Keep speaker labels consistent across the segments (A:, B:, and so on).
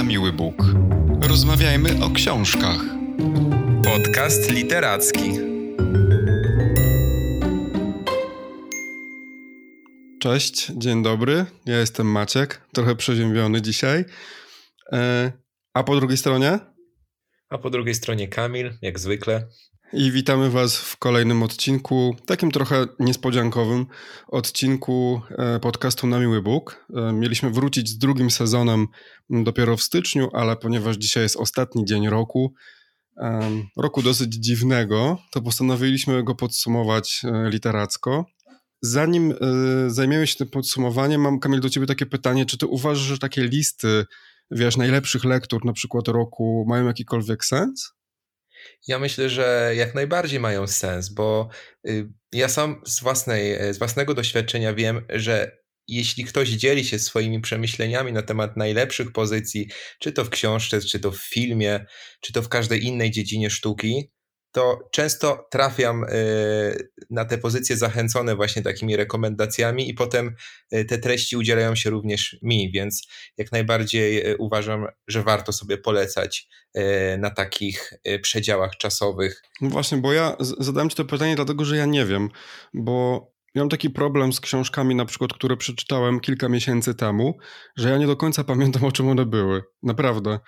A: na miły Bóg. Rozmawiajmy o książkach.
B: Podcast literacki.
C: Cześć, dzień dobry. Ja jestem Maciek, trochę przeziębiony dzisiaj. E, a po drugiej stronie?
B: A po drugiej stronie Kamil, jak zwykle.
C: I witamy Was w kolejnym odcinku, takim trochę niespodziankowym odcinku e, podcastu Na Miły Bóg. E, mieliśmy wrócić z drugim sezonem dopiero w styczniu, ale ponieważ dzisiaj jest ostatni dzień roku, roku dosyć dziwnego, to postanowiliśmy go podsumować literacko. Zanim zajmiemy się tym podsumowaniem, mam Kamil do Ciebie takie pytanie, czy Ty uważasz, że takie listy wiesz, najlepszych lektur na przykład roku mają jakikolwiek sens?
B: Ja myślę, że jak najbardziej mają sens, bo y, ja sam z, własnej, z własnego doświadczenia wiem, że jeśli ktoś dzieli się swoimi przemyśleniami na temat najlepszych pozycji, czy to w książce, czy to w filmie, czy to w każdej innej dziedzinie sztuki, to często trafiam y, na te pozycje zachęcone właśnie takimi rekomendacjami i potem y, te treści udzielają się również mi, więc jak najbardziej y, uważam, że warto sobie polecać na takich przedziałach czasowych.
C: No właśnie, bo ja zadałem ci to pytanie dlatego, że ja nie wiem, bo mam taki problem z książkami, na przykład, które przeczytałem kilka miesięcy temu, że ja nie do końca pamiętam, o czym one były. Naprawdę.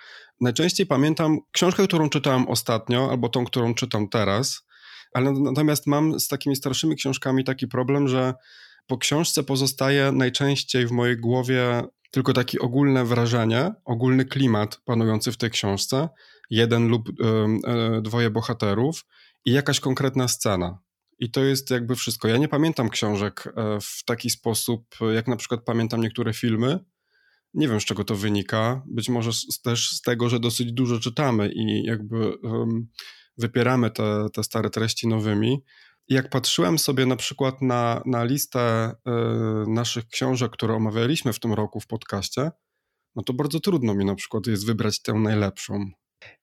C: Najczęściej pamiętam książkę, którą czytałem ostatnio, albo tą, którą czytam teraz, ale natomiast mam z takimi starszymi książkami taki problem, że po książce pozostaje najczęściej w mojej głowie tylko takie ogólne wrażenie, ogólny klimat panujący w tej książce, jeden lub y, y, dwoje bohaterów i jakaś konkretna scena. I to jest jakby wszystko. Ja nie pamiętam książek e, w taki sposób, jak na przykład pamiętam niektóre filmy. Nie wiem, z czego to wynika. Być może też z tego, że dosyć dużo czytamy i jakby um, wypieramy te, te stare treści nowymi. Jak patrzyłem sobie na przykład na, na listę y, naszych książek, które omawialiśmy w tym roku w podcaście, no to bardzo trudno mi na przykład jest wybrać tę najlepszą.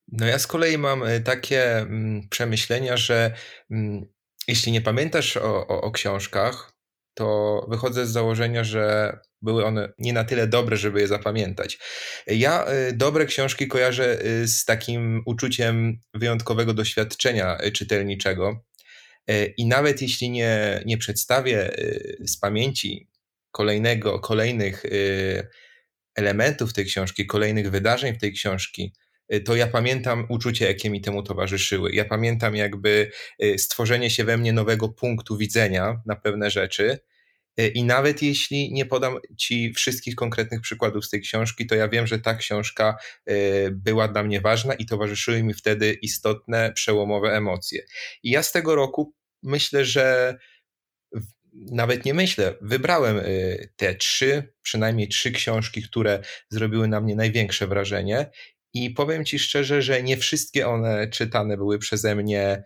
B: No ja z kolei mam e, takie mm, przemyślenia, że mm, jeśli nie pamiętasz o, o, o książkach, to wychodzę z założenia, że były one nie na tyle dobre, żeby je zapamiętać. Ja y, dobre książki kojarzę y, z takim uczuciem wyjątkowego doświadczenia y, czytelniczego. I nawet jeśli nie, nie przedstawię z pamięci kolejnego, kolejnych elementów tej książki, kolejnych wydarzeń w tej książki, to ja pamiętam uczucie, jakie mi temu towarzyszyły. Ja pamiętam jakby stworzenie się we mnie nowego punktu widzenia na pewne rzeczy. Y, I nawet jeśli nie podam Ci wszystkich konkretnych przykładów z tej książki, to ja wiem, że ta książka była dla mnie ważna i towarzyszyły mi wtedy istotne, przełomowe emocje. I ja z tego roku myślę, że nawet nie myślę, wybrałem te trzy, przynajmniej trzy książki, które zrobiły na mnie największe wrażenie i powiem Ci szczerze, że nie wszystkie one czytane były przeze mnie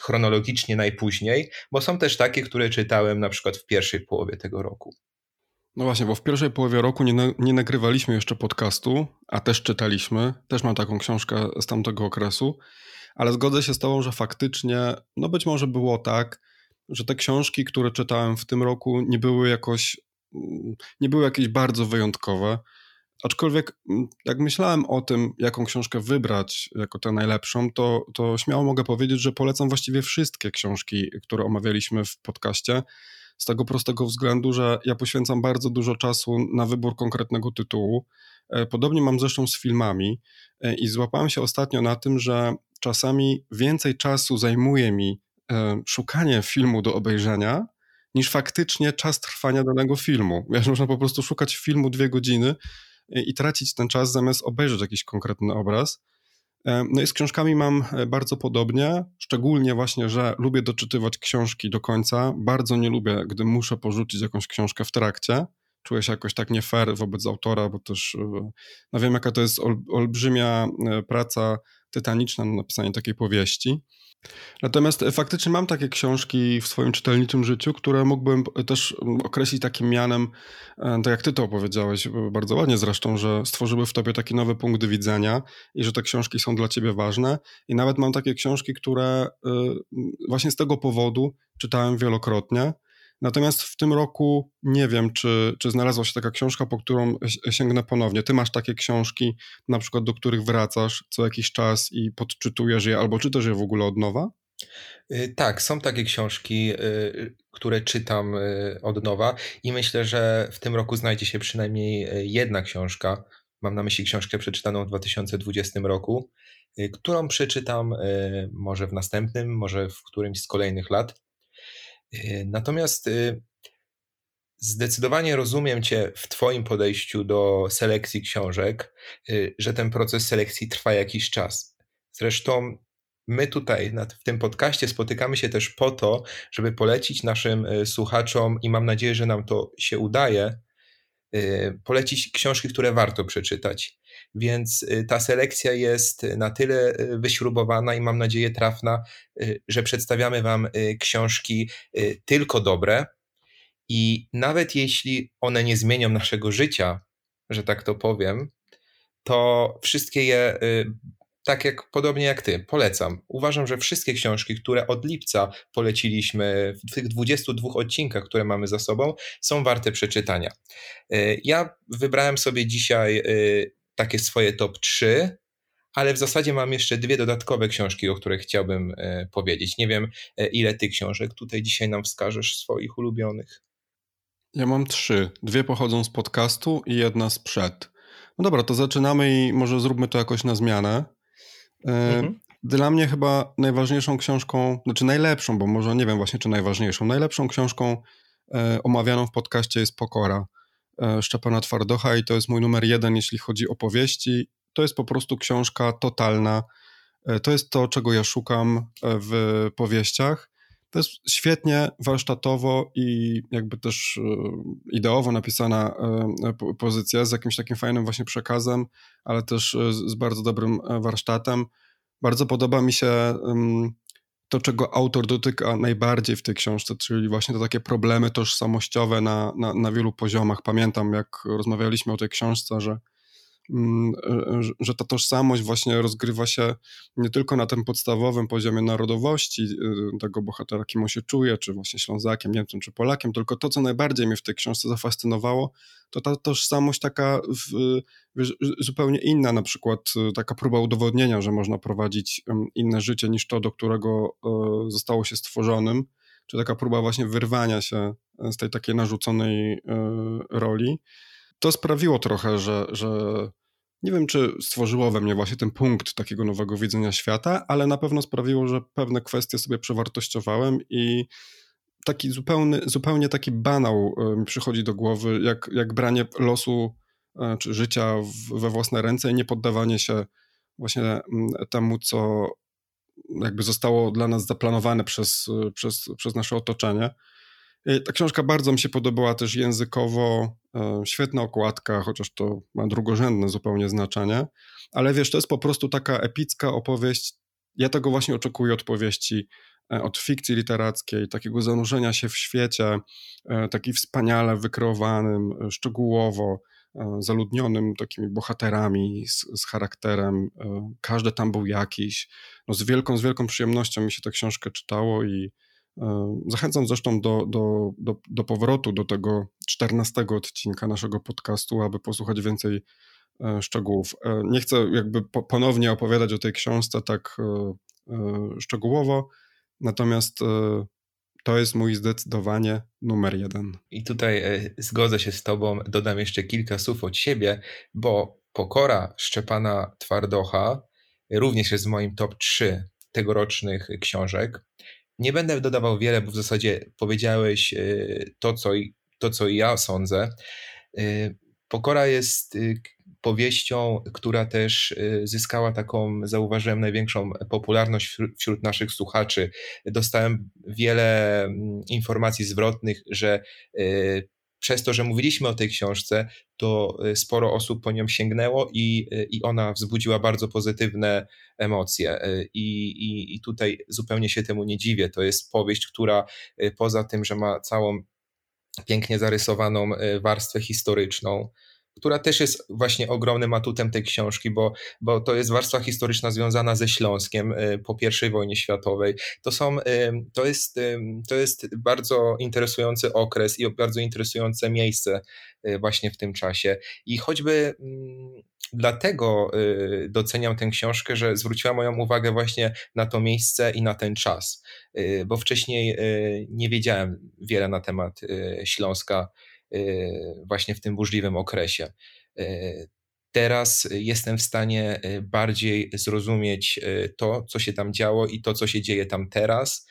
B: chronologicznie najpóźniej, bo są też takie, które czytałem na przykład w pierwszej połowie tego roku.
C: No właśnie, bo w pierwszej połowie roku nie, nie nagrywaliśmy jeszcze podcastu, a też czytaliśmy. Też mam taką książkę z tamtego okresu, ale zgodzę się z Tobą, że faktycznie, no być może było tak, że te książki, które czytałem w tym roku, nie były jakoś, nie były jakieś bardzo wyjątkowe. Aczkolwiek, mm, jak myślałem o tym, jaką książkę wybrać jako tę najlepszą, to, to śmiało mogę powiedzieć, że polecam właściwie wszystkie książki, które omawialiśmy w podcaście. Z tego prostego względu, że ja poświęcam bardzo dużo czasu na wybór konkretnego tytułu. E, podobnie mam zresztą z filmami e, i złapałem się ostatnio na tym, że czasami więcej czasu zajmuje mi e, szukanie filmu do obejrzenia, niż faktycznie czas trwania danego filmu. Wiesz, można po prostu szukać filmu dwie godziny i tracić ten czas zamiast obejrzeć jakiś konkretny obraz. E, no i z książkami mam e, bardzo podobnie, szczególnie właśnie, że lubię doczytywać książki do końca. Bardzo nie lubię, gdy muszę porzucić jakąś książkę w trakcie. Czuję się jakoś tak nie fair wobec autora, bo też e, no wiem, jaka to jest olbrzymia praca tytaniczna na napisanie takiej powieści. Natomiast faktycznie mam takie książki w swoim czytelniczym życiu, które mógłbym też określić takim mianem, e, tak jak ty to opowiedziałeś, bardzo ładnie zresztą, że stworzyły w tobie taki nowy punkt widzenia i że te książki są dla ciebie ważne. I nawet mam takie książki, które e, właśnie z tego powodu czytałem wielokrotnie. Natomiast w tym roku nie wiem, czy, czy znalazła się taka książka, po którą sięgnę ponownie. Ty masz takie książki, na przykład do których wracasz co jakiś czas i podczytujesz je, albo czytasz je w ogóle od nowa?
B: Y, tak, są takie książki, y, które czytam y, od nowa i myślę, że w tym roku znajdzie się przynajmniej jedna książka. Mam na myśli książkę przeczytaną w 2020 roku, którą przeczytam może w następnym, może w którymś z kolejnych lat. Natomiast zdecydowanie rozumiem Cię w Twoim podejściu do selekcji książek, że ten proces selekcji trwa jakiś czas. Zresztą my tutaj w tym podcaście spotykamy się też po to, żeby polecić naszym e, słuchaczom i mam nadzieję, że nam to się udaje, e, polecić książki, które warto przeczytać. Więc e, ta selekcja jest na tyle wyśrubowana i mam nadzieję trafna, że przedstawiamy Wam książki tylko dobre. I nawet jeśli one nie zmienią naszego życia, że tak to powiem, to wszystkie je tak jak podobnie jak ty, polecam. Uważam, że wszystkie książki, które od lipca poleciliśmy w tych 22 odcinkach, które mamy za sobą, są warte przeczytania. E, ja wybrałem sobie dzisiaj e, takie swoje top 3, ale w zasadzie mam jeszcze dwie dodatkowe książki, o których chciałbym e, powiedzieć. Nie wiem, ile ty książek tutaj dzisiaj nam wskażesz swoich ulubionych.
C: Ja mam trzy. Dwie pochodzą z podcastu i jedna sprzed. No dobra, to zaczynamy i może zróbmy to jakoś na zmianę. E, mhm. Dla mnie chyba najważniejszą książką, znaczy najlepszą, bo może nie wiem właśnie czy najważniejszą, najlepszą książką e, omawianą w podcaście jest Pokora e, Szczepana Twardocha i to jest mój numer jeden, jeśli chodzi o powieści. To jest po prostu książka totalna. To jest to, czego ja szukam w powieściach. To jest świetnie warsztatowo i jakby też e, ideowo napisana pozycja z jakimś takim fajnym właśnie przekazem, ale też z bardzo dobrym warsztatem. Bardzo podoba mi się to, czego autor dotyka najbardziej w tej książce, czyli właśnie te takie problemy tożsamościowe na, na, na wielu poziomach. Pamiętam, jak rozmawialiśmy o tej książce, że e, że ta tożsamość właśnie rozgrywa się nie tylko na tym podstawowym poziomie narodowości y, tego bohatera, kim on się czuje, czy właśnie Ślązakiem, Niemcem, czy Polakiem, tylko to, co najbardziej mnie w tej książce zafascynowało, to ta tożsamość taka w, zupełnie inna, na przykład y, taka próba udowodnienia, że można prowadzić inne życie niż to, do którego e, zostało się stworzonym, czy taka próba właśnie wyrwania się z tej takiej narzuconej e, roli to sprawiło trochę, że, że nie wiem, czy stworzyło we mnie właśnie ten punkt takiego nowego widzenia świata, ale na pewno sprawiło, że pewne kwestie sobie przewartościowałem i taki zupełny, zupełnie taki banał e, mi przychodzi do głowy, jak, jak branie losu e, czy życia w, we własne ręce i nie poddawanie się właśnie mm, temu, co jakby zostało dla nas zaplanowane przez, przez, przez nasze otoczenie. E, ta książka bardzo mi się podobała też językowo, e, świetna okładka, chociaż to ma drugorzędne zupełnie znaczenie, ale wiesz, to jest po prostu taka epicka opowieść. Ja tego właśnie oczekuję od powieści, e, od fikcji literackiej, takiego zanurzenia się w świecie, taki wspaniale wykreowanym, szczegółowo, zaludnionym takimi bohaterami z, z, charakterem. Każdy tam był jakiś. No z wielką, z wielką przyjemnością mi się tę książkę czytało i E, zachęcam zresztą do, do, do, do powrotu do tego 14 odcinka naszego podcastu, aby posłuchać więcej e, szczegółów. E, nie chcę jakby ponownie opowiadać o tej książce tak szczegółowo, natomiast to jest mój zdecydowanie numer jeden.
B: I tutaj zgodzę się z Tobą, dodam jeszcze kilka słów od siebie, bo Pokora Szczepana Twardocha również jest w moim top 3 tegorocznych książek. Nie będę dodawał wiele, bo w zasadzie powiedziałeś y, to, co, to, co ja sądzę. Y, Pokora jest y, powieścią, która też zyskała taką, zauważyłem, największą popularność wśród naszych słuchaczy. Dostałem wiele mm, informacji zwrotnych, że przez to, że mówiliśmy o tej książce, to y, sporo osób po nią sięgnęło i, y, i ona wzbudziła bardzo pozytywne emocje. Y, I, i, I tutaj zupełnie się temu nie dziwię. To jest powieść, która poza tym, że ma całą pięknie zarysowaną warstwę historyczną, która też jest właśnie ogromnym atutem tej książki, bo, bo to jest warstwa historyczna związana ze Śląskiem y, po I wojnie światowej. To, są, y, to, jest, y, to jest bardzo interesujący okres i bardzo interesujące miejsce właśnie w tym czasie. I choćby mm, dlatego doceniam tę książkę, że zwróciła moją uwagę właśnie na to miejsce i na ten czas, bo wcześniej nie wiedziałem wiele na temat Śląska właśnie w tym burzliwym okresie. Y, teraz jestem w stanie y, bardziej zrozumieć to, co się tam działo i to, co się dzieje tam teraz,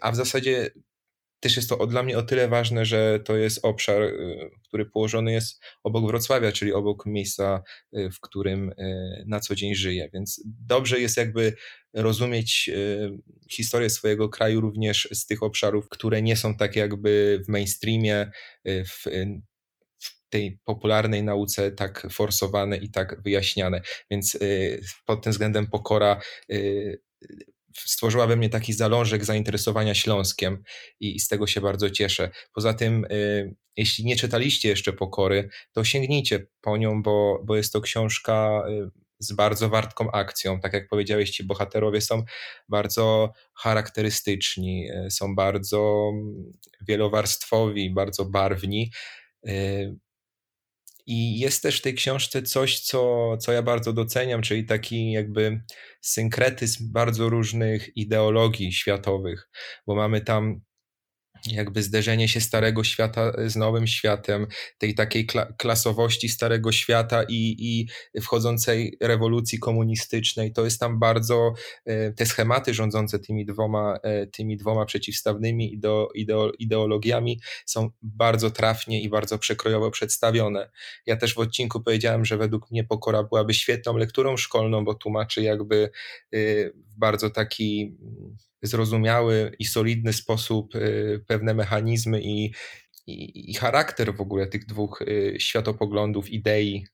B: a w zasadzie też jest to dla mnie o tyle ważne, że to jest obszar, który położony jest obok Wrocławia, czyli obok miejsca, w którym na co dzień żyję. Więc dobrze jest jakby rozumieć historię swojego kraju również z tych obszarów, które nie są tak jakby w mainstreamie, w, w tej popularnej nauce tak forsowane i tak wyjaśniane. Więc pod tym względem pokora stworzyła we mnie taki zalążek zainteresowania Śląskiem i, z tego się bardzo cieszę. Poza tym, y, jeśli nie czytaliście jeszcze Pokory, to sięgnijcie po nią, bo, bo jest to książka y, z bardzo wartką akcją. Tak jak powiedziałeś, ci bohaterowie są bardzo charakterystyczni, y, są bardzo mm, wielowarstwowi, bardzo barwni. I jest też w tej książce coś, co, co ja bardzo doceniam, czyli taki jakby synkretyzm bardzo różnych ideologii światowych, bo mamy tam jakby zderzenie się starego świata z nowym światem, tej takiej kla klasowości starego świata i, i wchodzącej rewolucji komunistycznej. To jest tam bardzo, e, te schematy rządzące tymi dwoma, e, tymi dwoma przeciwstawnymi ideo, ideo, ideologiami są bardzo trafnie i bardzo przekrojowo przedstawione. Ja też w odcinku powiedziałem, że według mnie Pokora byłaby świetną lekturą szkolną, bo tłumaczy jakby e, w bardzo taki zrozumiały i solidny sposób y, pewne mechanizmy i, i, i charakter w ogóle tych dwóch y, światopoglądów, idei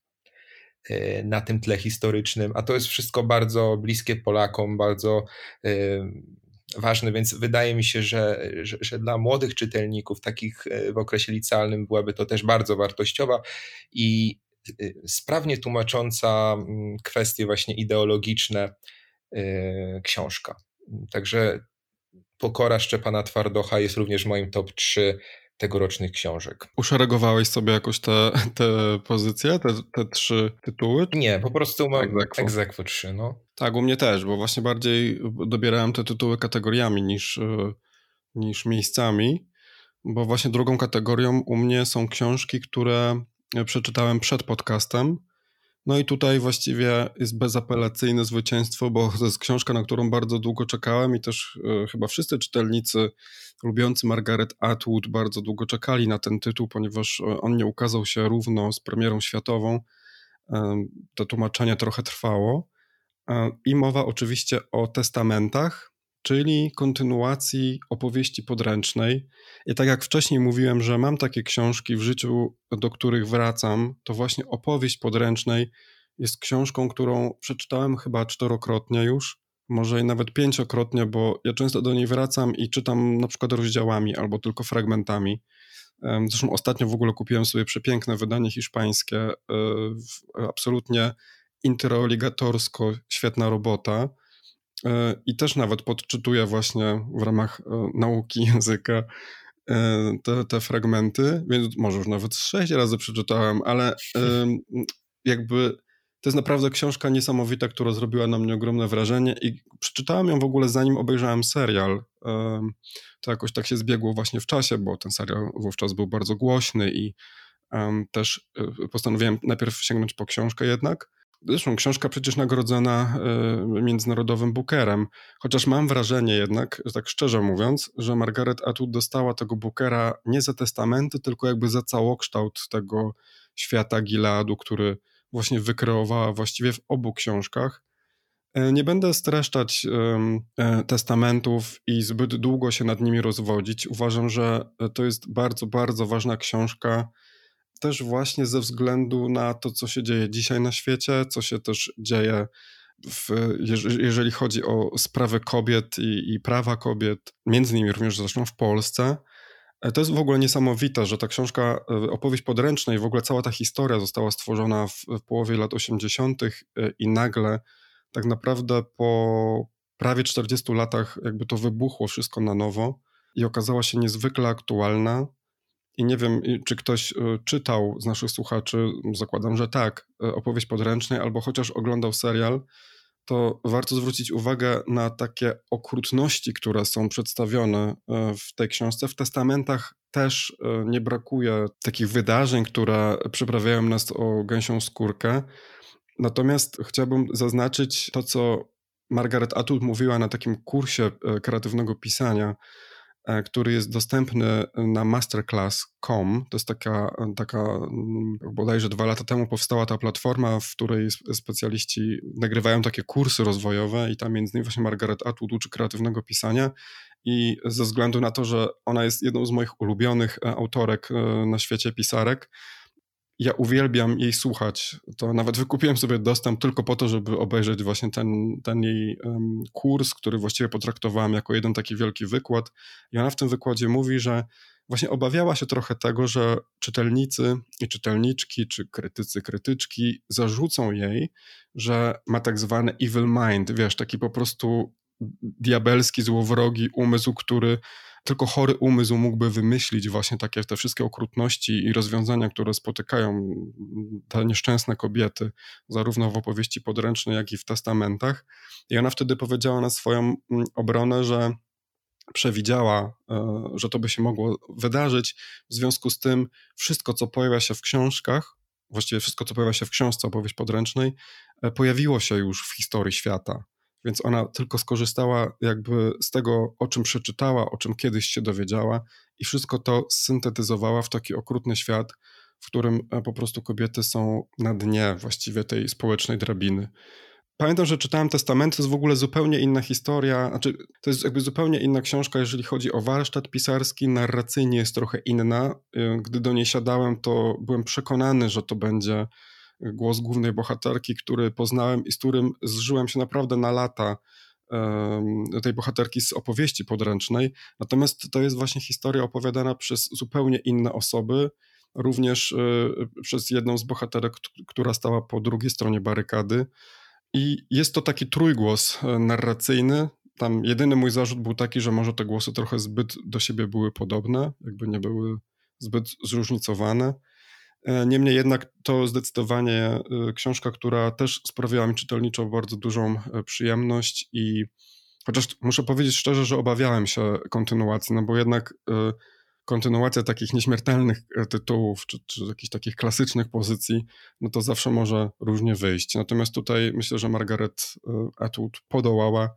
B: y, na tym tle historycznym, a to jest wszystko bardzo bliskie Polakom, bardzo ważne, więc wydaje mi się, że, że, że, dla młodych czytelników, takich w okresie licealnym, byłaby to też bardzo wartościowa i sprawnie tłumacząca mm, kwestie właśnie ideologiczne książka. Także Pokora Szczepana Twardocha jest również moim top 3 tegorocznych książek.
C: Uszeregowałeś sobie jakoś te, te pozycje, te, te trzy tytuły?
B: Nie, po prostu mam egzekwo 3, no.
C: Tak, u mnie też, bo właśnie bardziej dobierałem te tytuły kategoriami niż, e, niż miejscami, bo właśnie drugą kategorią u mnie są książki, które przeczytałem przed podcastem, no i tutaj właściwie jest bezapelacyjne zwycięstwo, bo to jest książka, na którą bardzo długo czekałem i też e, chyba wszyscy czytelnicy lubiący Margaret Atwood bardzo długo czekali na ten tytuł, ponieważ e, on nie ukazał się równo z premierą światową. E, to tłumaczenie trochę trwało. E, I mowa oczywiście o testamentach, czyli kontynuacji opowieści podręcznej. I tak jak wcześniej mówiłem, że mam takie książki w życiu, do których wracam, to właśnie opowieść podręcznej jest książką, którą przeczytałem chyba czterokrotnie już, może nawet pięciokrotnie, bo ja często do niej wracam i czytam na przykład rozdziałami albo tylko fragmentami. Zresztą ostatnio w ogóle kupiłem sobie przepiękne wydanie hiszpańskie, e, absolutnie interoligatorsko, świetna robota i też nawet podczytuję właśnie w ramach e, nauki języka e, te, te fragmenty, więc może już nawet sześć razy przeczytałem, ale jakby to jest naprawdę książka niesamowita, która zrobiła na mnie ogromne wrażenie i przeczytałem ją w ogóle zanim obejrzałem serial. To jakoś tak się zbiegło właśnie w czasie, bo ten serial wówczas był bardzo głośny i też postanowiłem najpierw sięgnąć po książkę jednak. Zresztą książka przecież nagrodzona y, międzynarodowym Bookerem, chociaż mam wrażenie jednak, tak szczerze mówiąc, że Margaret Atwood dostała tego Bookera nie za testamenty, tylko jakby za całokształt tego świata Gileadu, który właśnie wykreowała właściwie w obu książkach. E, nie będę streszczać e, testamentów i zbyt długo się nad nimi rozwodzić. Uważam, że to jest bardzo, bardzo ważna książka też właśnie ze względu na to, co się dzieje dzisiaj na świecie, co się też dzieje, w, jeżeli chodzi o sprawy kobiet i, i prawa kobiet, między innymi również zresztą w Polsce. E, to jest w ogóle niesamowite, że ta książka, e, opowieść podręczna i w ogóle cała ta historia została stworzona w, w połowie lat 80. i nagle tak naprawdę po prawie 40 latach jakby to wybuchło wszystko na nowo i okazała się niezwykle aktualna. I nie wiem, czy ktoś czytał z naszych słuchaczy, zakładam, że tak, opowieść podręcznej, albo chociaż oglądał serial to warto zwrócić uwagę na takie okrutności, które są przedstawione e, w tej książce. W testamentach też nie brakuje takich wydarzeń, które przyprawiają nas o gęsią skórkę. Natomiast chciałbym zaznaczyć to, co Margaret Atwood mówiła na takim kursie kreatywnego pisania, który jest dostępny na masterclass.com. To jest taka, taka mm, bodajże dwa lata temu powstała ta platforma, w której specjaliści nagrywają takie kursy rozwojowe i tam między innymi właśnie Margaret Atwood uczy kreatywnego pisania i ze względu na to, że ona jest jedną z moich ulubionych e, autorek e, na świecie pisarek, ja uwielbiam jej słuchać. To nawet wykupiłem sobie dostęp tylko po to, żeby obejrzeć właśnie ten, ten jej um, kurs, który właściwie potraktowałem jako jeden taki wielki wykład. I ona w tym wykładzie mówi, że właśnie obawiała się trochę tego, że czytelnicy i czytelniczki, czy krytycy, krytyczki zarzucą jej, że ma tak zwany evil mind, wiesz, taki po prostu diabelski, złowrogi umysł, który tylko chory umysł mógłby wymyślić właśnie takie te wszystkie okrutności i rozwiązania, które spotykają te nieszczęsne kobiety, zarówno w opowieści podręcznej, jak i w testamentach. I ona wtedy powiedziała na swoją mm, obronę, że przewidziała, e, że to by się mogło wydarzyć. W związku z tym wszystko, co pojawia się w książkach, właściwie wszystko, co pojawia się w książce opowieść podręcznej, e, pojawiło się już w historii świata więc ona tylko skorzystała jakby z tego, o czym przeczytała, o czym kiedyś się dowiedziała i wszystko to syntetyzowała w taki okrutny świat, w którym e, po prostu kobiety są na dnie właściwie tej społecznej drabiny. Pamiętam, że czytałem Testament, to jest w ogóle zupełnie inna historia, znaczy to jest jakby zupełnie inna książka, jeżeli chodzi o warsztat pisarski, narracyjnie jest trochę inna. E, gdy do niej siadałem, to byłem przekonany, że to będzie głos głównej bohaterki, który poznałem i z którym zżyłem się naprawdę na lata tej bohaterki z opowieści podręcznej. Natomiast to jest właśnie historia opowiadana przez zupełnie inne osoby, również e, przez jedną z bohaterek, która stała po drugiej stronie barykady. I jest to taki trójgłos e, narracyjny. Tam jedyny mój zarzut był taki, że może te głosy trochę zbyt do siebie były podobne, jakby nie były zbyt zróżnicowane. E, niemniej jednak to zdecydowanie e, książka, która też sprawiała mi czytelniczo bardzo dużą e, przyjemność i chociaż muszę powiedzieć szczerze, że obawiałem się kontynuacji, no bo jednak kontynuacja takich nieśmiertelnych tytułów, czy, czy jakichś takich klasycznych pozycji, no to zawsze może różnie wyjść. Natomiast tutaj myślę, że Margaret Atwood podołała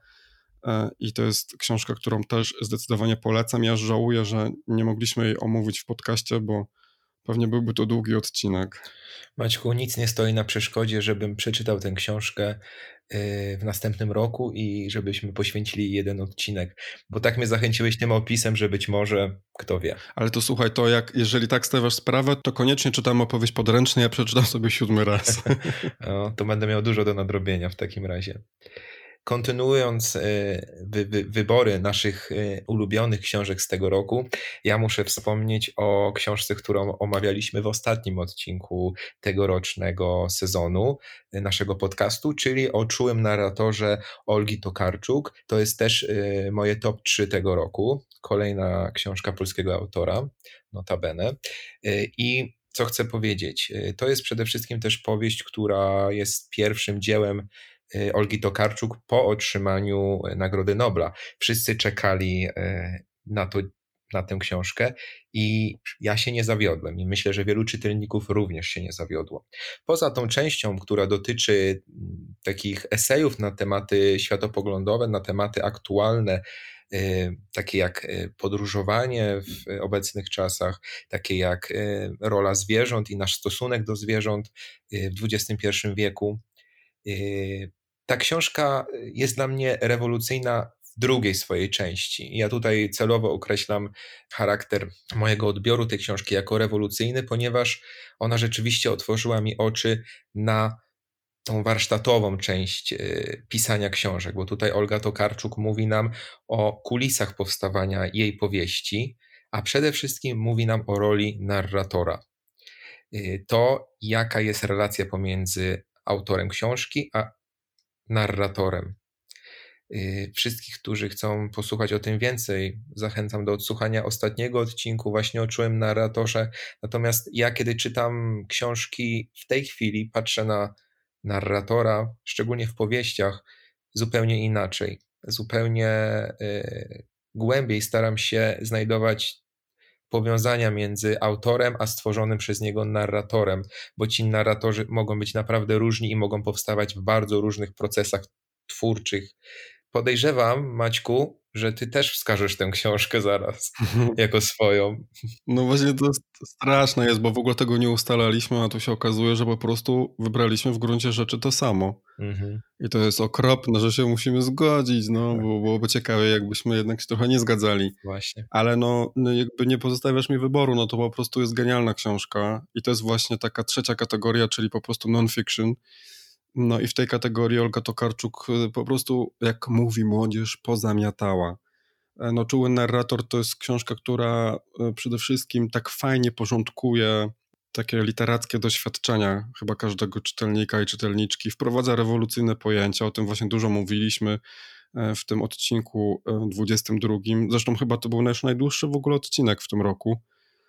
C: i to jest książka, którą też zdecydowanie polecam. Ja żałuję, że nie mogliśmy jej omówić w podcaście, bo Pewnie byłby to długi odcinek.
B: Maćku, nic nie stoi na przeszkodzie, żebym przeczytał tę książkę y, w następnym roku i żebyśmy poświęcili jeden odcinek. Bo tak mnie zachęciłeś tym opisem, że być może, kto wie.
C: Ale to słuchaj, to jak, jeżeli tak stawiasz sprawę, to koniecznie czytam opowieść podręczną, ja przeczytam sobie siódmy raz.
B: o, to będę miał dużo do nadrobienia w takim razie kontynuując e, wy, wy, wybory naszych e, ulubionych książek z tego roku, ja muszę wspomnieć o książce, którą omawialiśmy w ostatnim odcinku tegorocznego sezonu e, naszego podcastu, czyli o czułym narratorze Olgi Tokarczuk. To jest też moje top 3 tego roku. Kolejna książka polskiego autora, notabene. I co chcę powiedzieć? To jest przede wszystkim też powieść, która jest pierwszym dziełem Olgi Tokarczuk po otrzymaniu y, Nagrody Nobla. Wszyscy czekali y, na to, na tę książkę i ja się nie zawiodłem i myślę, że wielu czytelników również się nie zawiodło. Poza tą częścią, która dotyczy mm, takich esejów na tematy światopoglądowe, na tematy aktualne, takie jak podróżowanie w obecnych czasach, takie jak rola zwierząt i nasz stosunek do zwierząt w XXI wieku, ta książka jest dla mnie rewolucyjna w drugiej swojej części. Ja tutaj celowo określam charakter mojego odbioru tej książki jako rewolucyjny, ponieważ ona rzeczywiście otworzyła mi oczy na tą warsztatową część y, pisania książek, bo tutaj Olga Tokarczuk mówi nam o kulisach powstawania jej powieści, a przede wszystkim mówi nam o roli narratora. Y, to, jaka jest relacja pomiędzy autorem książki a narratorem. Y, wszystkich, którzy chcą posłuchać o tym więcej, zachęcam do odsłuchania ostatniego odcinku właśnie o czułym narratorze. Natomiast ja, kiedy czytam książki w tej chwili, patrzę na narratora, szczególnie w powieściach, zupełnie inaczej. Zupełnie y, głębiej staram się znajdować powiązania między autorem a stworzonym przez niego narratorem, bo ci narratorzy mogą być naprawdę różni i mogą powstawać w bardzo różnych procesach twórczych. Podejrzewam, Maćku, że ty też wskażesz tę książkę zaraz jako swoją.
C: No właśnie to straszne jest, bo w ogóle tego nie ustalaliśmy, a tu się okazuje, że po prostu wybraliśmy w gruncie rzeczy to samo. Mhm. I to jest okropne, że się musimy zgodzić, no, tak. bo byłoby ciekawe, jakbyśmy jednak się trochę nie zgadzali.
B: Właśnie.
C: Ale no, no, jakby nie pozostawiasz mi wyboru, no to po prostu jest genialna książka i to jest właśnie taka trzecia kategoria, czyli po prostu non-fiction. No i w tej kategorii Olga Tokarczuk y, po prostu, jak mówi młodzież, pozamiatała. E, no, Czuły narrator to jest książka, która y, przede wszystkim tak fajnie porządkuje takie literackie doświadczenia chyba każdego czytelnika i czytelniczki. Wprowadza rewolucyjne pojęcia, o tym właśnie dużo mówiliśmy e, w tym odcinku 22. E, Zresztą chyba to był nasz najdłuższy w ogóle odcinek w tym roku.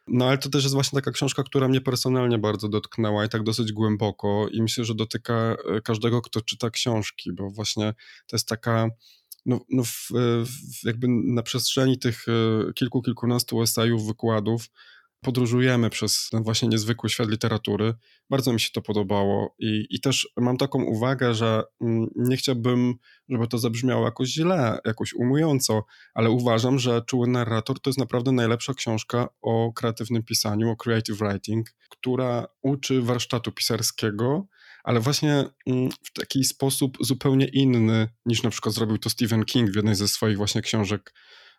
C: No ale to też jest właśnie taka książka, która mnie personalnie bardzo dotknęła i tak dosyć głęboko i myślę, że dotyka e, każdego, kto czyta książki, bo właśnie to jest taka no, no w, w jakby na przestrzeni tych kilku, kilkunastu esejów, wykładów podróżujemy przez ten właśnie niezwykły świat literatury. Bardzo mi się to podobało i, i też mam taką uwagę, że mm, nie chciałbym, żeby to zabrzmiało jakoś źle, jakoś umująco, ale uważam, że Czuły Narrator to jest naprawdę najlepsza książka o kreatywnym pisaniu, o creative writing, która uczy warsztatu pisarskiego, ale właśnie mm, w taki sposób zupełnie inny niż na przykład zrobił to Stephen King w jednej ze swoich właśnie książek.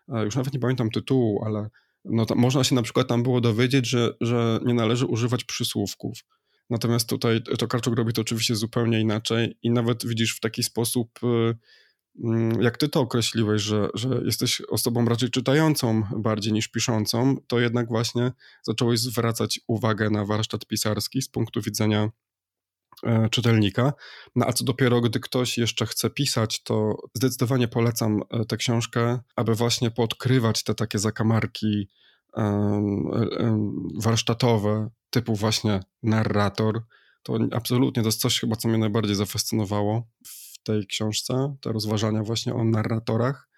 C: Już nawet nie pamiętam tytułu, ale no można się na przykład tam było dowiedzieć, że, że nie należy używać przysłówków. Natomiast tutaj Tokarczuk robi to oczywiście zupełnie inaczej i nawet widzisz w taki sposób, y, mm, jak ty to określiłeś, że, że jesteś osobą raczej czytającą bardziej niż piszącą, to jednak właśnie zacząłeś zwracać uwagę na warsztat pisarski z punktu widzenia czytelnika. No a co dopiero, gdy ktoś jeszcze chce pisać, to zdecydowanie polecam e, tę książkę, aby właśnie podkrywać te takie zakamarki warsztatowe, typu właśnie narrator. To absolutnie to jest coś chyba, co mnie najbardziej zafascynowało w tej książce, te rozważania właśnie o narratorach.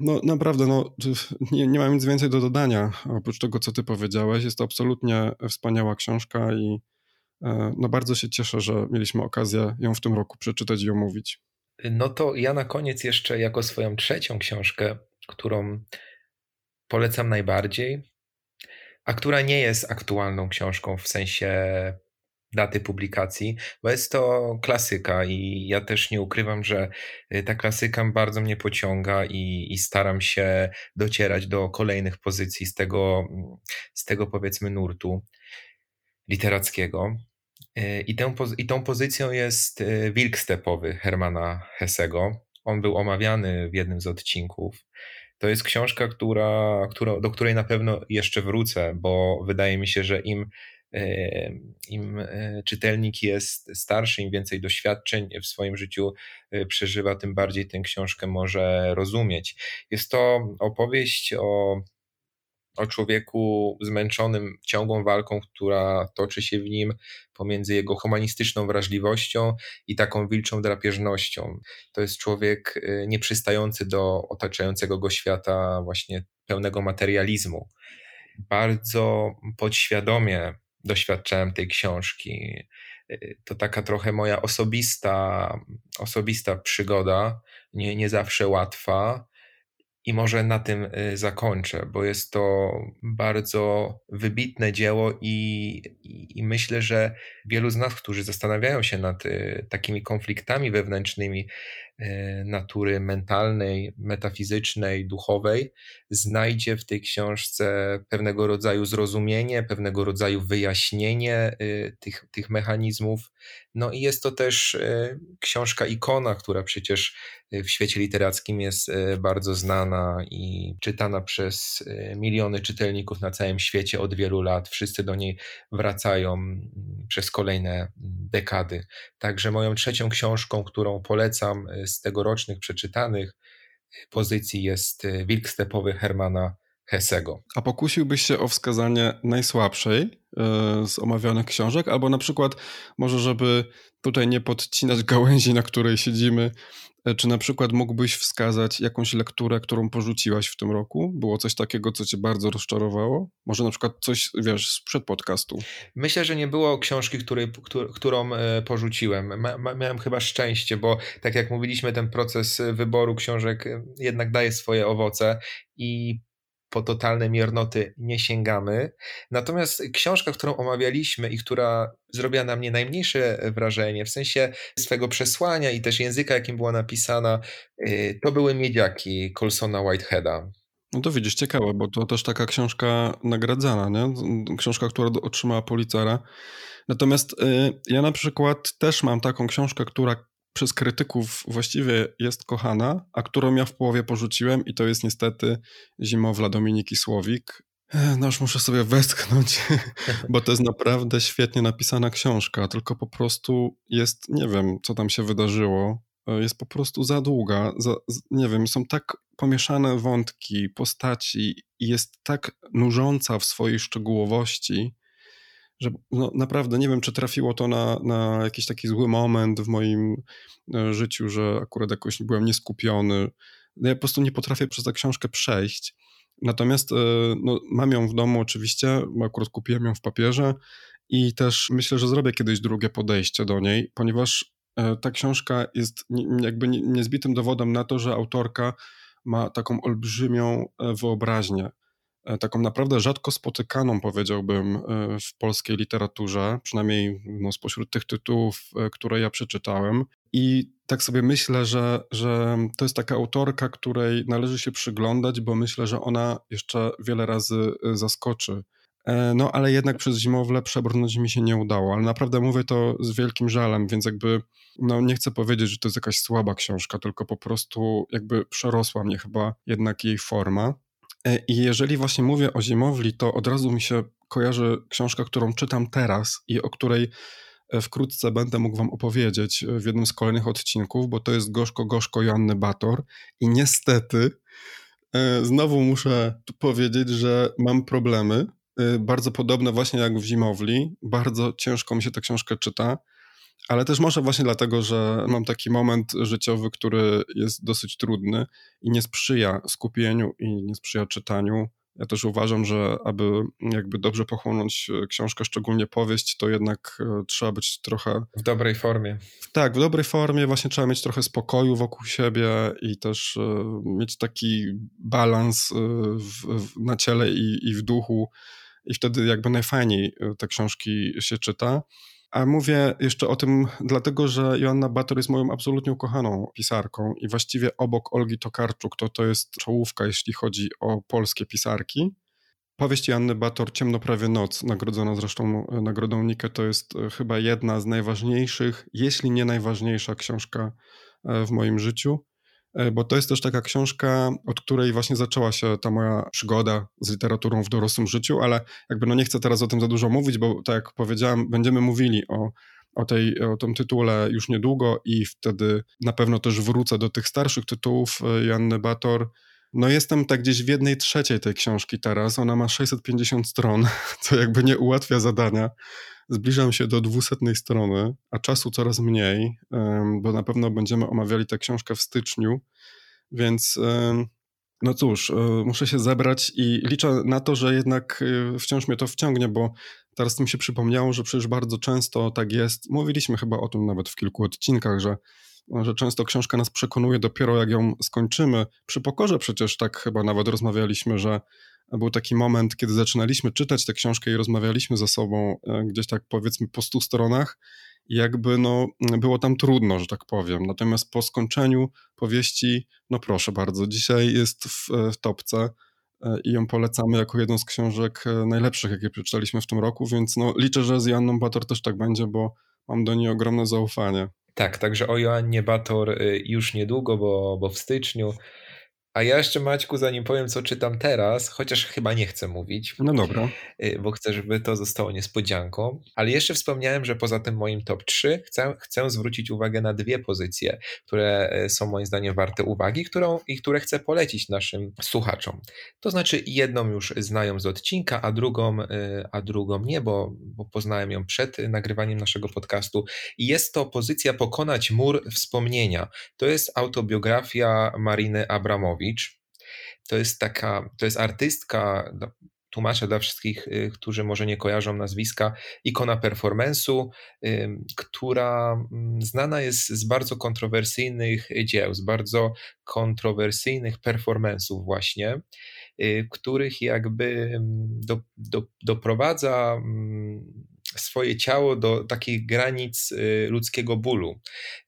C: No naprawdę, no, nie, nie mam nic więcej do dodania, oprócz tego, co ty powiedziałeś. Jest to absolutnie wspaniała książka i e, no bardzo się cieszę, że mieliśmy okazję ją w tym roku przeczytać i omówić.
B: No to ja na koniec jeszcze jako swoją trzecią książkę, którą polecam najbardziej, a która nie jest aktualną książką w sensie daty publikacji, bo jest to klasyka i ja też nie ukrywam, że y, ta klasyka bardzo mnie pociąga i, i staram się docierać do kolejnych pozycji z tego, z tego powiedzmy nurtu literackiego. Y, I, tę, I tą pozycją jest y, Wilk Stepowy Hermana Hessego. On był omawiany w jednym z odcinków. To jest książka, która, która, do której na pewno jeszcze wrócę, bo wydaje mi się, że im, e, im czytelnik jest starszy, im więcej doświadczeń w swoim życiu przeżywa, tym bardziej tę książkę może rozumieć. Jest to opowieść o o człowieku zmęczonym ciągłą walką, która toczy się w nim pomiędzy jego humanistyczną wrażliwością i taką wilczą drapieżnością. To jest człowiek y, nieprzystający do otaczającego go świata, właśnie pełnego materializmu. Bardzo podświadomie doświadczałem tej książki. Y, to taka trochę moja osobista, osobista przygoda, nie, nie zawsze łatwa i może na tym y, zakończę, bo jest to bardzo wybitne dzieło i, i, myślę, że wielu z nas, którzy zastanawiają się nad y, takimi konfliktami wewnętrznymi natury mentalnej, metafizycznej, duchowej, znajdzie w tej książce pewnego rodzaju zrozumienie, pewnego rodzaju wyjaśnienie tych, tych mechanizmów. No i jest to też książka ikona, która przecież w świecie literackim jest bardzo znana i czytana przez y, miliony czytelników na całym świecie od wielu lat. Wszyscy do niej wracają mm, przez kolejne mm, dekady. Także moją trzecią książką, którą polecam y, z tegorocznych przeczytanych pozycji jest Wilk Stepowy Hermana Hesego.
C: A pokusiłbyś się o wskazanie najsłabszej e, z omawianych książek, albo na przykład może, żeby tutaj nie podcinać gałęzi, na której siedzimy, e, czy na przykład mógłbyś wskazać jakąś lekturę, którą porzuciłaś w tym roku? Było coś takiego, co cię bardzo rozczarowało? Może na przykład coś, wiesz, sprzed podcastu?
B: Myślę, że nie było książki, której, którą e, porzuciłem. miałem chyba szczęście, bo tak jak mówiliśmy, ten proces wyboru książek jednak daje swoje owoce i po totalne miernoty nie sięgamy. Natomiast książka, którą omawialiśmy i która zrobiła na mnie najmniejsze wrażenie, w sensie swego przesłania i też języka, jakim była napisana, y, to były Miedziaki Colsona Whiteheada.
C: No to widzisz, ciekawe, bo to też taka książka nagradzana, nie? Książka, która otrzymała Policera. Natomiast y, ja na przykład też mam taką książkę, która przez krytyków właściwie jest kochana, a którą ja w połowie porzuciłem i to jest niestety Zimowla Dominiki Słowik. No już muszę sobie westchnąć, bo to jest naprawdę świetnie napisana książka, tylko po prostu jest, nie wiem, co tam się wydarzyło, jest po prostu za długa, za, nie wiem, są tak pomieszane wątki, postaci i jest tak nużąca w swojej szczegółowości, że no, naprawdę nie wiem, czy trafiło to na, na jakiś taki zły moment w moim e, życiu, że akurat jakoś byłem nieskupiony. Ja po prostu nie potrafię przez tę książkę przejść. Natomiast e, no, mam ją w domu oczywiście, akurat kupiłem ją w papierze i też myślę, że zrobię kiedyś drugie podejście do niej, ponieważ e, ta książka jest jakby niezbitym dowodem na to, że autorka ma taką olbrzymią wyobraźnię taką naprawdę rzadko spotykaną, powiedziałbym, e, w polskiej literaturze, przynajmniej no, spośród tych tytułów, e, które ja przeczytałem. I tak sobie myślę, że, że to jest taka autorka, której należy się przyglądać, bo myślę, że ona jeszcze wiele razy zaskoczy. No, ale jednak przez zimowle przebrnąć mi się nie udało, ale naprawdę mówię to z wielkim żalem, więc jakby no, nie chcę powiedzieć, że to jest jakaś słaba książka, tylko po prostu jakby przerosła mnie chyba jednak jej forma. E, I jeżeli właśnie mówię o zimowli, to od razu mi się kojarzy książka, którą czytam teraz i o której e, wkrótce będę mógł wam opowiedzieć e, w jednym z kolejnych odcinków, bo to jest Gorzko Gorzko Joanny Bator. I niestety znowu muszę powiedzieć, że mam problemy, bardzo podobne właśnie jak w Zimowli, bardzo ciężko mi się tę książkę czyta, ale też może właśnie dlatego, że mam taki moment życiowy, który jest dosyć trudny i nie sprzyja skupieniu i nie sprzyja czytaniu. Ja też uważam, że aby jakby dobrze pochłonąć e, książkę, szczególnie powieść, to jednak e, trzeba być trochę.
B: W dobrej formie.
C: Tak, w dobrej formie, właśnie trzeba mieć trochę spokoju wokół siebie i też e, mieć taki balans w, w, na ciele i, i w duchu. I wtedy jakby najfajniej te książki się czyta. A mówię jeszcze o tym dlatego, że Joanna Bator jest moją absolutnie ukochaną pisarką i właściwie obok Olgi Tokarczuk to to jest czołówka, jeśli chodzi o polskie pisarki. Powieść Joanny Bator Ciemno prawie noc, nagrodzona zresztą e, nagrodą Nikę, to jest e, chyba jedna z najważniejszych, jeśli nie najważniejsza książka e, w moim życiu. E, bo to jest też taka książka, od której właśnie zaczęła się ta moja przygoda z literaturą w dorosłym życiu, ale jakby no nie chcę teraz o tym za dużo mówić, bo tak jak powiedziałem, będziemy mówili o, o, tej, o tym tytule już niedługo i wtedy na pewno też wrócę do tych starszych tytułów e, Janny Bator. No jestem tak gdzieś w jednej trzeciej tej książki teraz, ona ma 650 stron, co jakby nie ułatwia zadania, Zbliżam się do dwusetnej strony, a czasu coraz mniej, bo na pewno będziemy omawiali tę książkę w styczniu, więc no cóż, e, muszę się zebrać i liczę na to, że jednak e, wciąż mnie to wciągnie, bo teraz mi się przypomniało, że przecież bardzo często tak jest. Mówiliśmy chyba o tym nawet w kilku odcinkach, że, że często książka nas przekonuje dopiero jak ją skończymy. Przy pokorze przecież tak chyba nawet rozmawialiśmy, że był taki moment, kiedy zaczynaliśmy czytać tę książkę i rozmawialiśmy ze sobą e, gdzieś tak powiedzmy po stu stronach jakby no, było tam trudno, że tak powiem. Natomiast po skończeniu powieści, no proszę bardzo, dzisiaj jest w, e, w topce e, i ją polecamy jako jedną z książek najlepszych, jakie przeczytaliśmy w tym roku, więc no, liczę, że z Janną Bator też tak będzie, bo mam do niej ogromne zaufanie.
B: Tak, także o Joannie Bator już niedługo, bo, bo w styczniu A ja jeszcze, Maćku, zanim powiem, co czytam teraz, chociaż chyba nie chcę mówić.
C: No dobra.
B: Y, bo chcę, żeby to zostało niespodzianką. Ale jeszcze wspomniałem, że poza tym moim top 3 chcę, chcę zwrócić uwagę na dwie pozycje, które y, są moim zdaniem warte uwagi którą, i które chcę polecić naszym słuchaczom. To znaczy, jedną już znają z odcinka, a drugą, y, a drugą nie, bo, bo poznałem ją przed nagrywaniem naszego podcastu. I jest to pozycja Pokonać mur wspomnienia. To jest autobiografia Mariny Abramowicz. To jest taka, to jest artystka, no, tłumaczę dla wszystkich, y, którzy może nie kojarzą nazwiska, ikona performance'u, która mm, znana jest z bardzo kontrowersyjnych dzieł, z bardzo kontrowersyjnych performance'ów właśnie, y, których jakby mm, do, do, doprowadza mm, swoje ciało do takich granic y, ludzkiego bólu,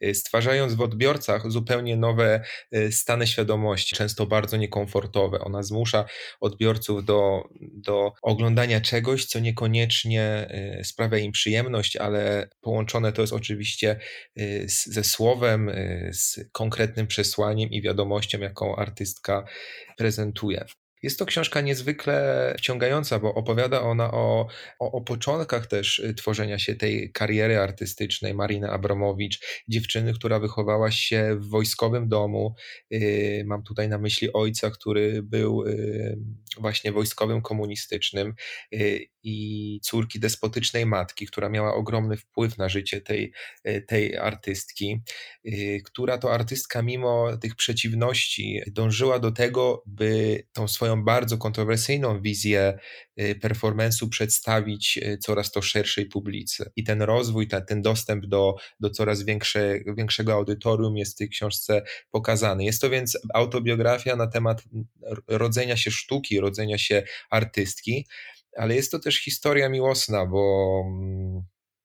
B: y, stwarzając w odbiorcach zupełnie nowe y, stany świadomości, często bardzo niekomfortowe. Ona zmusza odbiorców do, do oglądania czegoś, co niekoniecznie sprawia im przyjemność, ale połączone to jest oczywiście ze słowem, z konkretnym przesłaniem i wiadomością, jaką artystka prezentuje. Jest to książka niezwykle wciągająca, bo opowiada ona o, o, o, początkach też y, tworzenia się tej kariery artystycznej Mariny Abramowicz, dziewczyny, która wychowała się w wojskowym domu. Y, mam tutaj na myśli ojca, który był y, właśnie wojskowym komunistycznym i córki despotycznej matki, która miała ogromny wpływ na życie tej, tej artystki, która to artystka mimo tych przeciwności dążyła do tego, by tą swoją swoją bardzo kontrowersyjną wizję y, performance'u przedstawić y, coraz to szerszej publicy. I ten rozwój, ten, ten dostęp do, do coraz większe, większego audytorium jest w tej książce pokazany. Jest to więc autobiografia na temat rodzenia się sztuki, rodzenia się artystki, ale jest to też historia miłosna, bo mm,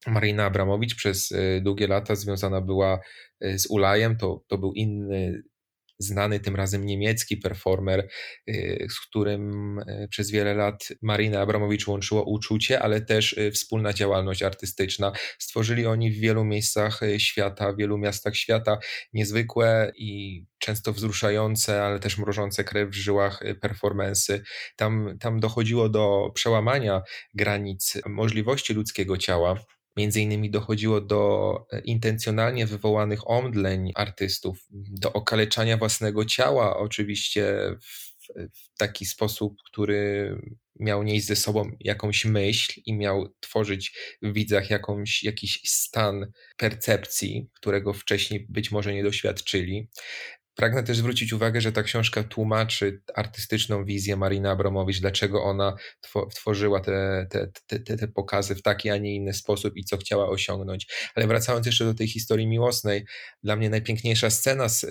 B: Marina Abramowicz przez y, długie lata związana była z Ulajem, to, to był inny znany tym razem niemiecki performer, y, z którym y, przez wiele lat Marina Abramowicz łączyło uczucie, ale też y, wspólna działalność artystyczna. Stworzyli oni w wielu miejscach świata, w wielu miastach świata niezwykłe i często wzruszające, ale też mrożące krew w żyłach performensy. Tam, tam dochodziło do przełamania granic możliwości ludzkiego ciała Między innymi dochodziło do e, intencjonalnie wywołanych omdleń artystów, do okaleczania własnego ciała, oczywiście w, w taki sposób, który miał nieść ze sobą jakąś myśl i miał tworzyć w widzach jakąś, jakiś stan percepcji, którego wcześniej być może nie doświadczyli. Pragnę też zwrócić uwagę, że ta książka tłumaczy artystyczną wizję Marina Abramowicz, dlaczego ona tworzyła te, te, te, te, pokazy w taki, a nie inny sposób i co chciała osiągnąć. Ale wracając jeszcze do tej historii miłosnej, dla mnie najpiękniejsza scena z,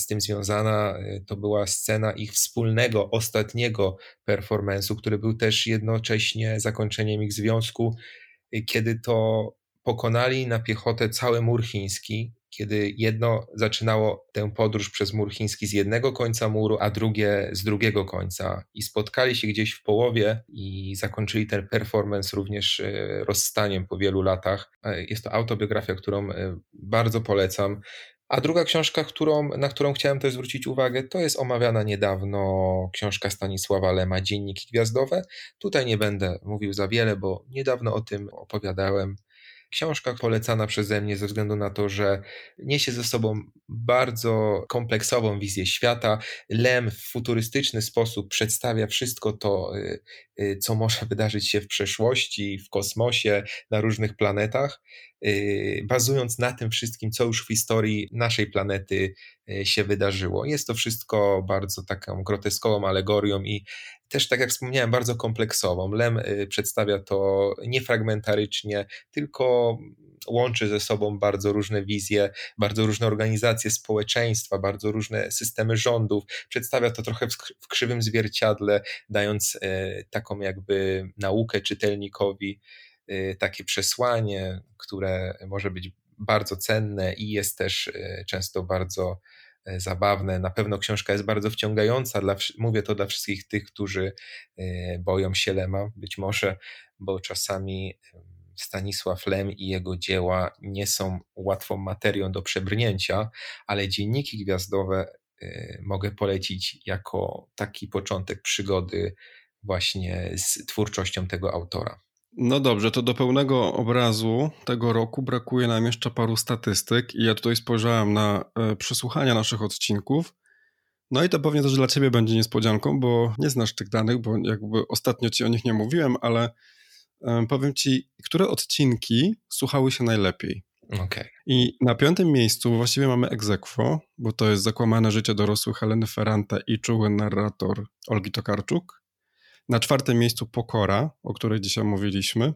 B: z tym związana to była scena ich wspólnego, ostatniego performance'u, który był też jednocześnie zakończeniem ich związku, kiedy to pokonali na piechotę cały mur chiński kiedy jedno zaczynało tę podróż przez mur chiński z jednego końca muru, a drugie z drugiego końca i spotkali się gdzieś w połowie i zakończyli ten performance również e, rozstaniem po wielu latach. E, jest to autobiografia, którą e, bardzo polecam. A druga książka, którą, na którą chciałem też zwrócić uwagę, to jest omawiana niedawno książka Stanisława Lema, Dzienniki Gwiazdowe. Tutaj nie będę mówił za wiele, bo niedawno o tym opowiadałem książka polecana przeze mnie ze względu na to, że niesie ze sobą bardzo kompleksową wizję świata. Lem w futurystyczny sposób przedstawia wszystko to, y, y, co może wydarzyć się w przeszłości, w kosmosie, na różnych planetach, y, bazując na tym wszystkim, co już w historii naszej planety się wydarzyło. Jest to wszystko bardzo taką groteskową alegorią i też, tak jak wspomniałem, bardzo kompleksową. Lem y, przedstawia to nie fragmentarycznie, tylko łączy ze sobą bardzo różne wizje, bardzo różne organizacje społeczeństwa, bardzo różne systemy rządów. Przedstawia to trochę w krzywym zwierciadle, dając y, taką jakby naukę czytelnikowi, y, takie przesłanie, które może być bardzo cenne i jest też często bardzo zabawne. Na pewno książka jest bardzo wciągająca. Dla, mówię to dla wszystkich tych, którzy e, boją się Lema, być może, bo czasami Stanisław Lem i jego dzieła nie są łatwą materią do przebrnięcia, ale dzienniki gwiazdowe mogę polecić jako taki początek przygody właśnie z twórczością tego autora.
C: No dobrze, to do pełnego obrazu tego roku brakuje nam jeszcze paru statystyk i ja tutaj spojrzałem na e, przesłuchania naszych odcinków. No i to pewnie też dla ciebie będzie niespodzianką, bo nie znasz tych danych, bo jakby ostatnio ci o nich nie mówiłem, ale e, powiem ci, które odcinki słuchały się najlepiej.
B: Okay.
C: I na piątym miejscu właściwie mamy Egzekwo, bo to jest Zakłamane życie dorosłych Heleny Ferrante i czuły narrator Olgi Tokarczuk. Na czwartym miejscu Pokora, o której dzisiaj mówiliśmy.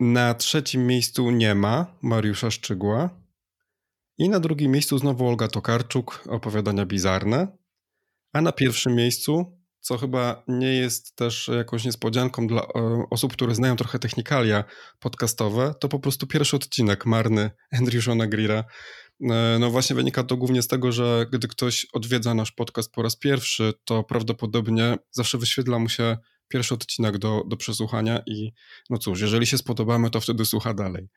C: Na trzecim miejscu Nie ma Mariusza Szczygła. I na drugim miejscu znowu Olga Tokarczuk, opowiadania bizarne. A na pierwszym miejscu, co chyba nie jest też jakąś niespodzianką dla e, osób, które znają trochę technikalia podcastowe, to po prostu pierwszy odcinek marny Andrew Greera. E, no właśnie wynika to głównie z tego, że gdy ktoś odwiedza nasz podcast po raz pierwszy, to prawdopodobnie zawsze wyświetla mu się pierwszy odcinek do, do przesłuchania i no cóż, jeżeli się spodobamy, to wtedy słucha dalej.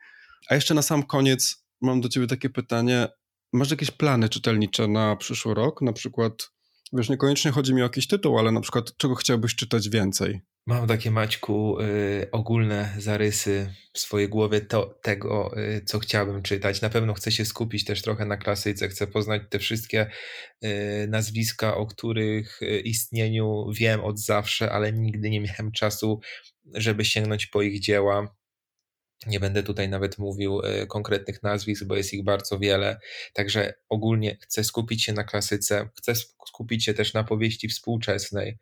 C: A jeszcze na sam koniec mam do ciebie takie pytanie. Masz jakieś plany czytelnicze na przyszły rok? Na przykład, wiesz, niekoniecznie chodzi mi o jakiś tytuł, ale na przykład czego chciałbyś czytać więcej?
B: Mam takie, Maćku, y, ogólne zarysy w swojej głowie to, tego, y, co chciałbym czytać. Na pewno chcę się skupić też trochę na klasyce, chcę poznać te wszystkie y, nazwiska, o których istnieniu wiem od zawsze, ale nigdy nie miałem czasu, żeby sięgnąć po ich dzieła. Nie będę tutaj nawet mówił konkretnych nazwisk, bo jest ich bardzo wiele. Także ogólnie chcę skupić się na klasyce, chcę skupić się też na powieści współczesnej.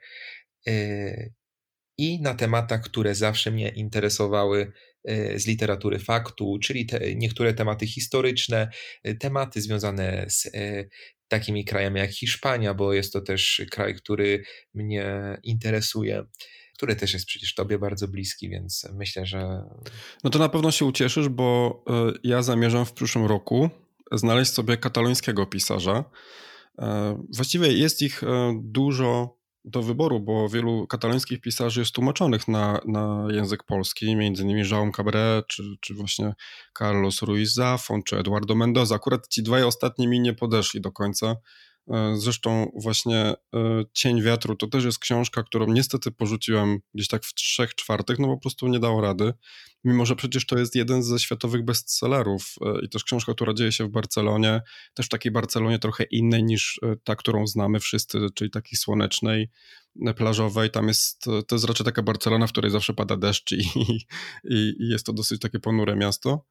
B: I na tematach, które zawsze mnie interesowały e, z literatury faktu, czyli te, niektóre tematy historyczne, e, tematy związane z e, takimi krajami jak Hiszpania, bo jest to też kraj, który mnie interesuje, który też jest przecież Tobie bardzo bliski, więc myślę, że.
C: No to na pewno się ucieszysz, bo ja zamierzam w przyszłym roku znaleźć sobie katalońskiego pisarza. Właściwie jest ich dużo do wyboru, bo wielu katalońskich pisarzy jest tłumaczonych na, na język polski, między innymi Jaume Cabré, czy, czy właśnie Carlos Ruiz Zafon, czy Eduardo Mendoza. Akurat ci dwaj ostatni mi nie podeszli do końca. E, zresztą właśnie e, Cień Wiatru to też jest książka, którą niestety porzuciłem gdzieś tak w trzech czwartych, no po prostu nie dało rady. Mimo, że przecież to jest jeden ze światowych bestsellerów e, i też książka, która dzieje się w Barcelonie, też w takiej Barcelonie trochę innej niż ta, którą znamy wszyscy, czyli takiej słonecznej, plażowej. Tam jest, to jest raczej taka Barcelona, w której zawsze pada deszcz i, i, i jest to dosyć takie ponure miasto.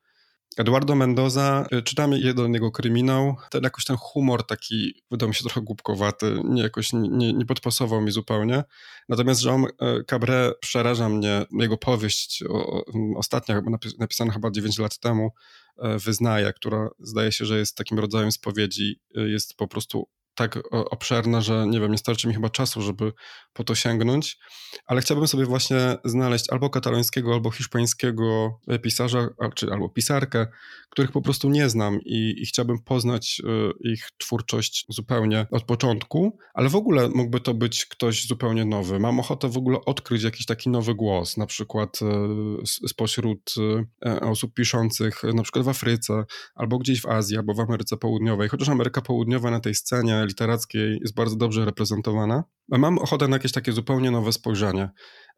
C: Eduardo Mendoza, y, czytamy jeden jego kryminał, ten jakoś ten humor taki wydał mi się trochę głupkowaty, nie jakoś nie, nie podpasował mi zupełnie. Natomiast Jean y, Cabré przeraża mnie, jego powieść o, ostatnia, napisana chyba 9 lat temu, y, Wyznaje, która zdaje się, że jest takim rodzajem spowiedzi, jest po prostu tak obszerna, że nie wiem, nie starczy mi chyba czasu, żeby po to sięgnąć, ale chciałbym sobie właśnie znaleźć albo katalońskiego, albo hiszpańskiego pisarza, czy albo pisarkę, których po prostu nie znam i, i chciałbym poznać e, ich twórczość zupełnie od początku, ale w ogóle mógłby to być ktoś zupełnie nowy. Mam ochotę w ogóle odkryć jakiś taki nowy głos, na przykład e, spośród e, osób piszących na przykład w Afryce, albo gdzieś w Azji, albo w Ameryce Południowej, chociaż Ameryka Południowa na tej scenie literackiej jest bardzo dobrze reprezentowana. Mam ochotę na jakieś takie zupełnie nowe spojrzenie.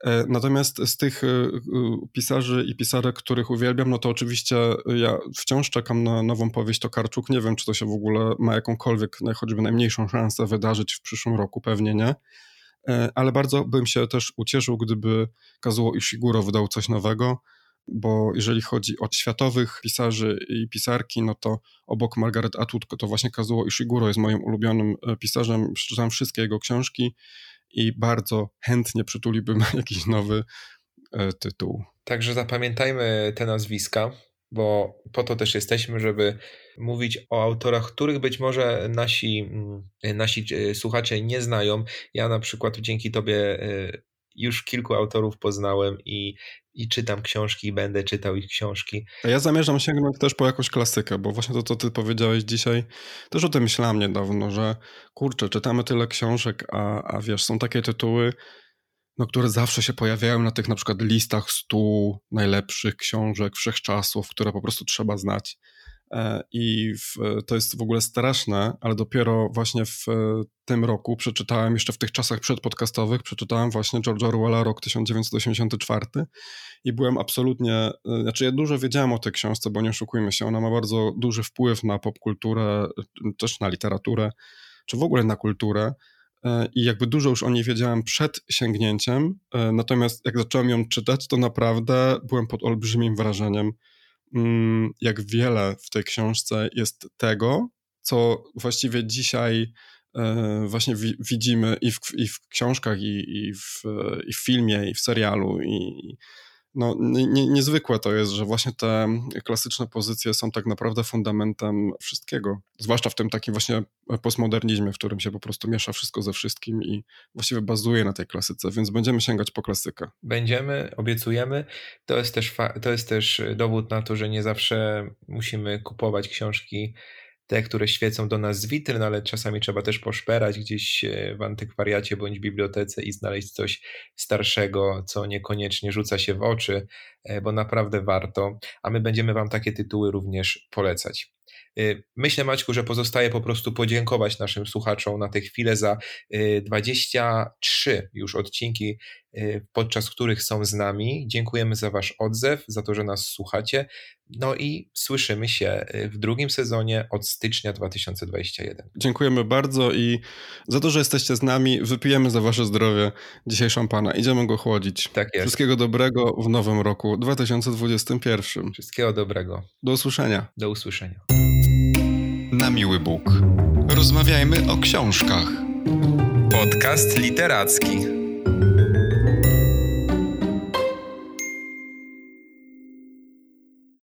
C: E, natomiast z tych e, e, pisarzy i pisarek, których uwielbiam, no to oczywiście ja wciąż czekam na nową powieść Tokarczuk. Nie wiem, czy to się w ogóle ma jakąkolwiek, choćby najmniejszą szansę wydarzyć w przyszłym roku, pewnie nie. Ale bardzo bym się też ucieszył, gdyby Kazuo Ishiguro wydał coś nowego bo jeżeli chodzi o światowych pisarzy i pisarki, no to obok Margaret Atwood to właśnie Kazuo Ishiguro jest moim ulubionym pisarzem. Przeczytałem wszystkie jego książki i bardzo chętnie przytuliłbym jakiś nowy e, tytuł.
B: Także zapamiętajmy te nazwiska, bo po to też jesteśmy, żeby mówić o autorach, których być może nasi, mm, nasi e, słuchacze nie znają. Ja na przykład dzięki Tobie już kilku autorów poznałem i, i czytam książki i będę czytał ich książki.
C: Ja zamierzam sięgnąć też po jakąś klasykę, bo właśnie to, co ty powiedziałeś dzisiaj, też o tym myślałem niedawno, że kurczę, czytamy tyle książek, a, a wiesz, są takie tytuły, no, które zawsze się pojawiają na tych na przykład listach stu najlepszych książek wszechczasów, które po prostu trzeba znać. E, I w, to jest w ogóle straszne, ale dopiero właśnie w tym roku przeczytałem, jeszcze w tych czasach przedpodcastowych, przeczytałem właśnie George Orwella, rok 1984 i byłem absolutnie, e, znaczy ja dużo wiedziałem o tej książce, bo nie oszukujmy się, ona ma bardzo duży wpływ na popkulturę, też na literaturę, czy w ogóle na kulturę e, i jakby dużo już o niej wiedziałem przed sięgnięciem, natomiast jak zacząłem ją czytać, to naprawdę byłem pod olbrzymim wrażeniem jak wiele w tej książce jest tego, co właściwie dzisiaj e, właśnie widzimy i w, i w książkach, i, i, w, i w filmie, i w serialu, i, no, nie, niezwykłe to jest, że właśnie te klasyczne pozycje są tak naprawdę fundamentem wszystkiego. Zwłaszcza w tym takim właśnie postmodernizmie, w którym się po prostu miesza wszystko ze wszystkim i właściwie bazuje na tej klasyce, więc będziemy sięgać po klasykę.
B: Będziemy, obiecujemy. To jest też, to jest też dowód na to, że nie zawsze musimy kupować książki te, które świecą do nas z witryn, ale czasami trzeba też poszperać gdzieś e, w antykwariacie bądź bibliotece i znaleźć coś starszego, co niekoniecznie rzuca się w oczy, e, bo naprawdę warto, a my będziemy Wam takie tytuły również polecać. Y, myślę, Maćku, że pozostaje po prostu podziękować naszym słuchaczom na tę chwilę za 23 y, już odcinki, podczas których są z nami. Dziękujemy za Wasz odzew, za to, że nas słuchacie. No i słyszymy się w drugim sezonie od stycznia 2021.
C: Dziękujemy bardzo i za to, że jesteście z nami. Wypijemy za Wasze zdrowie dzisiaj szampana. Idziemy go chłodzić.
B: Tak jest.
C: Wszystkiego dobrego w nowym roku 2021.
B: Wszystkiego dobrego.
C: Do usłyszenia.
B: Do usłyszenia
A: na miły Bóg. Rozmawiajmy o książkach.
B: Podcast literacki.